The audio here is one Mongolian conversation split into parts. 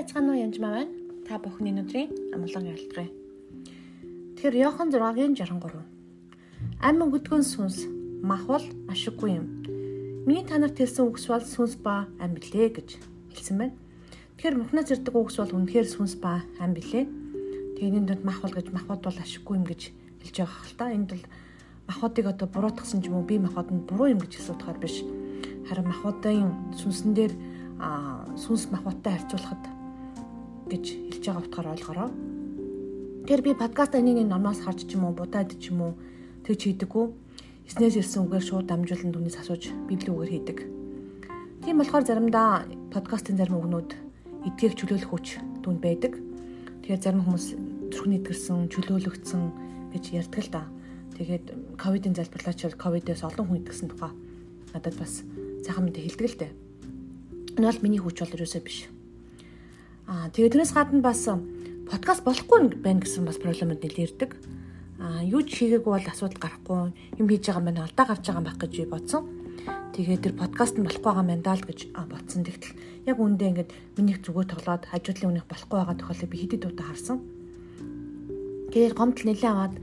байцгаана уу янжмаа байна. Та бүхний өдрийн амглан ялтгая. Тэгэхээр Иохан 6-гийн 63. Амин өдгөн сүнс махвал ашиггүй юм. Миний та нарт хэлсэн үгс бол сүнс ба ам билээ гэж хэлсэн байна. Тэгэхээр махнаас ирдэг үгс бол үнэхээр сүнс ба ам билээ. Тэгний донд махвал гэж махвал бол ашиггүй юм гэж хэлж байгаа хэл та. Энд бол махуудыг одоо буруутгасан ч юм уу би махууд нь буруу юм гэж асуудахаар биш. Харин махуудын сүнсэн дээр сүнс махбаттай харьцуулахад гэж хэлж байгаа утгаар ойлгороо. Тэгэхээр би подкаст энийг нормоос харж ч юм уу будаад ч юм уу тэгж хийдэггүй. Эснээс ирсэн үгээр шууд дамжуулан түүнээс асууж библийн үгээр хийдэг. Тийм болохоор заримдаа подкастын зарим үгнүүд эдгээх чөлөөлөх хүч түнд байдаг. Тэгэхээр зарим хүмүүс зүрхний идгэрсэн, чөлөөлөгдсөн гэж ярьдаг л да. Тэгээд ковидын залбирлаач ковидээс олон хүн идгсэн тухай надад бас сайхан мэдээ хэлдэг л дээ. Энэ бол миний хүч бол ерөөсөө биш. Аа тэгээд тэрнээс гадна бас подкаст болохгүй байна гэсэн бас проблемууд нэлээд ирдэг. Аа юу ч хийгээгүй бол асуудал гарахгүй юм хийж байгаа маань алдаа гарч байгаа юм байх гэж би бодсон. Тэгээд тэр подкаст нь болохгүй байгаа мэн даа л гэж бодсон. Тэгтэл яг үндэ ингээд минийх зүгөө тоглоод хажуудлын үнийх болохгүй байгаа тохиолдолд би хэдий удаа харсан. Тэгээд гомдол нэлээ аваад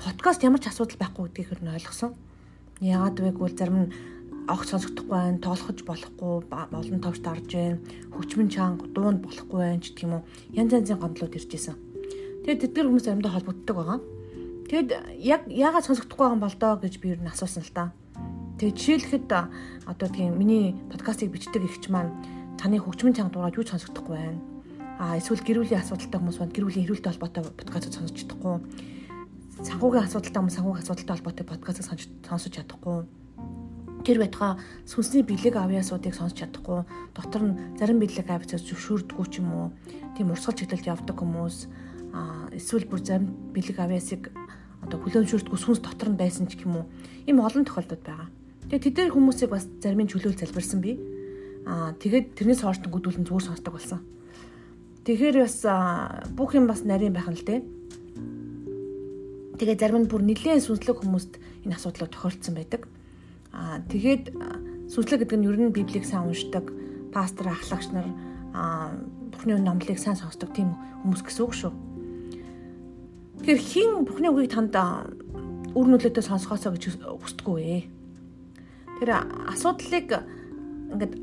подкаст ямар ч асуудал байхгүй гэдгийг нь ойлгосон. Яагаад вэ гэвэл зарим нь огт сонсогдохгүй байна, тоолохж болохгүй, олон товч дарж байна, хөгжмөн чанга дуунд болохгүй байна ч гэх юм уу. Янз янзын гомдлууд ирж исэн. Тэгээд тэдгээр хүмүүс заримдаа холбогддог байгаа. Тэгэд яг яагаад сонсогдохгүй байгаа юм бол доо гэж би юу н асуусан л та. Тэгээд жишээлхэд одоо тийм миний подкастыг бичдэг ихч маань таны хөгжмөн чанга дуугаад юу ч сонсогдохгүй байна. А эсвэл гэр бүлийн асуудалтай хүмүүс байна. Гэр бүлийн эрүүлтэй холбоотой подкастыг сонсож чадахгүй. Санхүүгийн асуудалтай хүмүүс санхүүгийн асуудалтай холбоотой подкастыг сонсож чадахгүй тэр байтугай сүнсний бэлэг авьяасуудыг сонсч чадахгүй дотор нь зарим бэлэг авьяасаас зөвшөөрдгүү ч юм уу тийм урсгал чиглэлд явдаг хүмүүс а эсвэл бүр зарим бэлэг авьяасыг одоо хүлээмжшүүлдэггүй сүнс дотор нь байсан ч юм уу ийм олон тохиолдод байгаа. Тэгээ тэдгээр хүмүүсийг бас зарим нь чөлөөл залбирсан би. Аа тэгээд тэрнээс хойш гүдүүлэн зүгээр сонсдог болсон. Тэгэхээр бас бүх юм бас нарийн байх нь л дээ. Тэгээ зарим нь бүр нэлээд сүнслэг хүмүүст энэ асуудлууд тохиолдсон байдаг. Аа тэгээд сүнслэг гэдэг нь ер нь библийг сайн уншдаг, пастор ахлагч нар аа Бурхны номлыг сайн сонсдог тийм хүмүүс гэсэн үг шүү. Тэгэхээр хин Бурхны үгийг танд үр нөлөөтэй сонсгоосоо гэж хүсдэггүй ээ. Тэр асуудлыг ингээд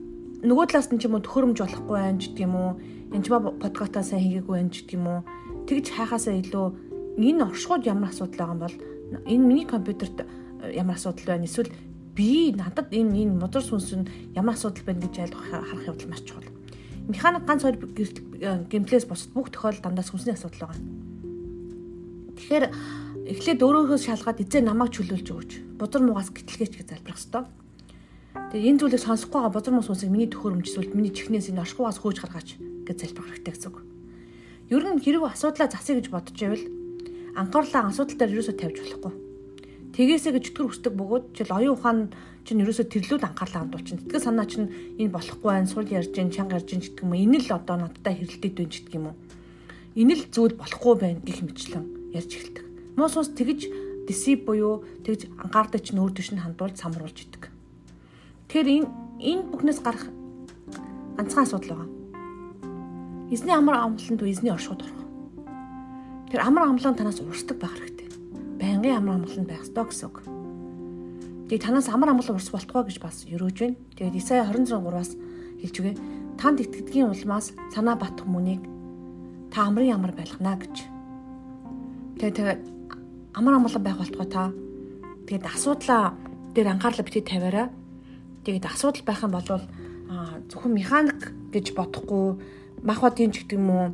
нөгөө талаас нь ч юм уу төхөөрөмж болохгүй байх ч гэдэм үү. Энд ч ба подкастаа сайн хийгээгүй байх ч гэдэм үү. Тэгж хайхаасаа илүү энэ оршууд ямар асуудал байгаа юм бол энэ миний компьютерт ямар асуудал байна эсвэл би надад энэ энэ модор сүнс нь ямар асуудал байна гэж ойлгох харах явдал маш чухал. Механик ганц хоёр гэмтлээс босд бүх тохиолдолд дандаа сүнсний асуудал байгаа. Тэгэхээр эхлээд өөрөөхөөс шалгаад эзээ намайг чөлөөлж өгөөч. Бузар муугаас гэтлгээч гэж залбирах ёстой. Тэгээ энэ зүйлийг сонсохгүй байгаа бузар муу сүнсийг миний төхөөрөмж эсвэл миний чихнээс энэ оршихугаас хөөж гаргаач гэж залбирах хэрэгтэй гэсэн үг. Ер нь хэрэг асуудлаа засъя гэж бодож байвал анхаарлаа асуудал дээр юусоо тавьж болохгүй Тэгээсэ гэж өтгөр хүсдэг бөгөөд жил оюун ухаан чинь ерөөсө тэрлүүд анхаарлаа хандуулчихна. Тэтгэл санаа чинь энэ болохгүй байх, сул ярьж чанга ярьж гэдэг юм. Энэ л одоо надтай хэрэлдээд байна гэдэг юм уу? Энэ л зүйл болохгүй байна гэх мэтлэн ярьж эхэлдэг. Муу сус тэгж дисип буюу тэгж анхаардаг чинь өөр нь хандуулж самруулж идэг. Тэгэхээр энэ энэ бүхнээс гарах ганцхан асуудал байгаа. Эзний амар амгаланд эзний оршууд орох. Тэр амар амгалан танаас урсдаг байх хэрэгтэй байнгын амар амгалан байх ёстой гэсэн үг. Тэгээ танаас амар амгалан урс болтгоо гэж бас өрөөж байна. Тэгээд Исая 26-аас хэлж үгээ. Танд итгэдгийн улмаас санаа батх мөнийг та амрын ямар байлгана гэж. Тэгээд тэгээд амар амгалан байх болтгоо та. Тэгээд асуудлаа дээр анхаарлаа битгий тавиараа. Тэгээд асуудал байх юм бол зөвхөн механик гэж бодохгүй мах бадын ч гэдэг юм уу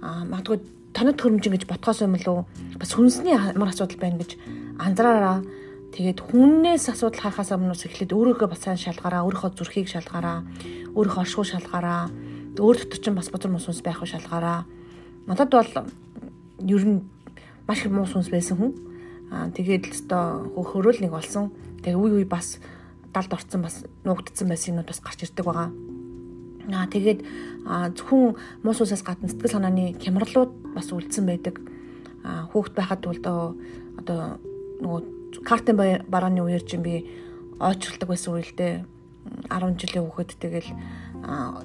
магадгүй тоног хөрөмжин гэж ботхоос юм лөө бас хүнсний амар асуудал байна гэж анзаараа тэгээд хүннээс асуудал харахаас өмнө эхлээд өөрийгөө бас сайн шалгаараа өөрийнхөө зүрхийг шалгаараа өөрийнхөө оршихуй шалгаараа өөр дотор чинь бас бозор мус сүнс байх уу шалгаараа. Надад бол ер нь маш их муу сүнс байсан хүн. Аа тэгээд л өстой хөрөөл нэг болсон. Тэгээд үе үе бас далд орцсон бас нуугдсан байсан юмуд бас гарч ирдэг байгаа. Аа тэгээд зөвхөн муус усаас гадна сэтгэл санааны хямралууд бас үлдсэн байдаг. Аа хүүхэд байхад бол одоо нөгөө картын барааны үеэр чинь би ойчралдаг байсан үедээ 10 жилийн хүүхэд тэгэл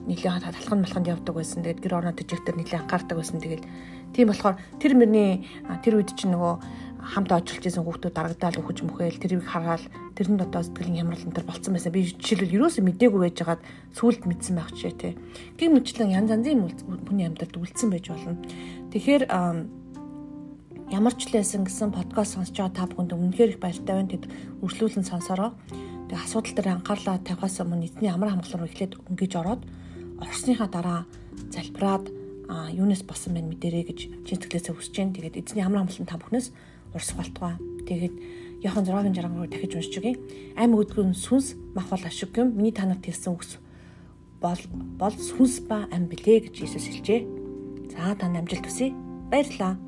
нэлээд талхан малханд явдаг байсан. Тэгээд гэр орноо төжигтэр нэлээд анхаардаг байсан. Тэгээд тийм болохоор тэр мөрний тэр үед чинь нөгөө хамт ажиллаж байсан хүүхдүүд дарагдаал өгч мөхөөл тэрийг хараад тэрэнд одоо сэтгэлийн хямрал энэ төр болцсон байсан. Би жишээлбэл юусоо мдээгүй байж хагаад сүулт мэдсэн байх ч тий. Гин мэтлэн янз янзын хүний амьдралд үлдсэн байж болно. Тэгэхээр ямар ч л байсан гэсэн подкаст сонсож байгаа та бүхэнд үнэхээр их баяртай байна. Тэд үргэлжлүүлэн сонсороо. Тэгээ асуудал дээр анхаарлаа тавихаас өмнө эзний амар хамгаалал руу эхлээд өнгөж ороод орсныхаа дараа залбираад юунес босон байна мэдэрээ гэж чинтгэлээсээ хүсэж जैन. Тэгээд эзний амар хамгаалал та бүхнээс урс болтугай. Тэгээд Яхан 6-ын 63-ыг дахиж уншиж өгье. Ам өдгөн сүнс махвал ашиг юм. Миний танарт хэлсэн үгс бол бол сүнс ба ам блэ гэж Иесус хэлжээ. За танд амжилт хүсье. Баярлалаа.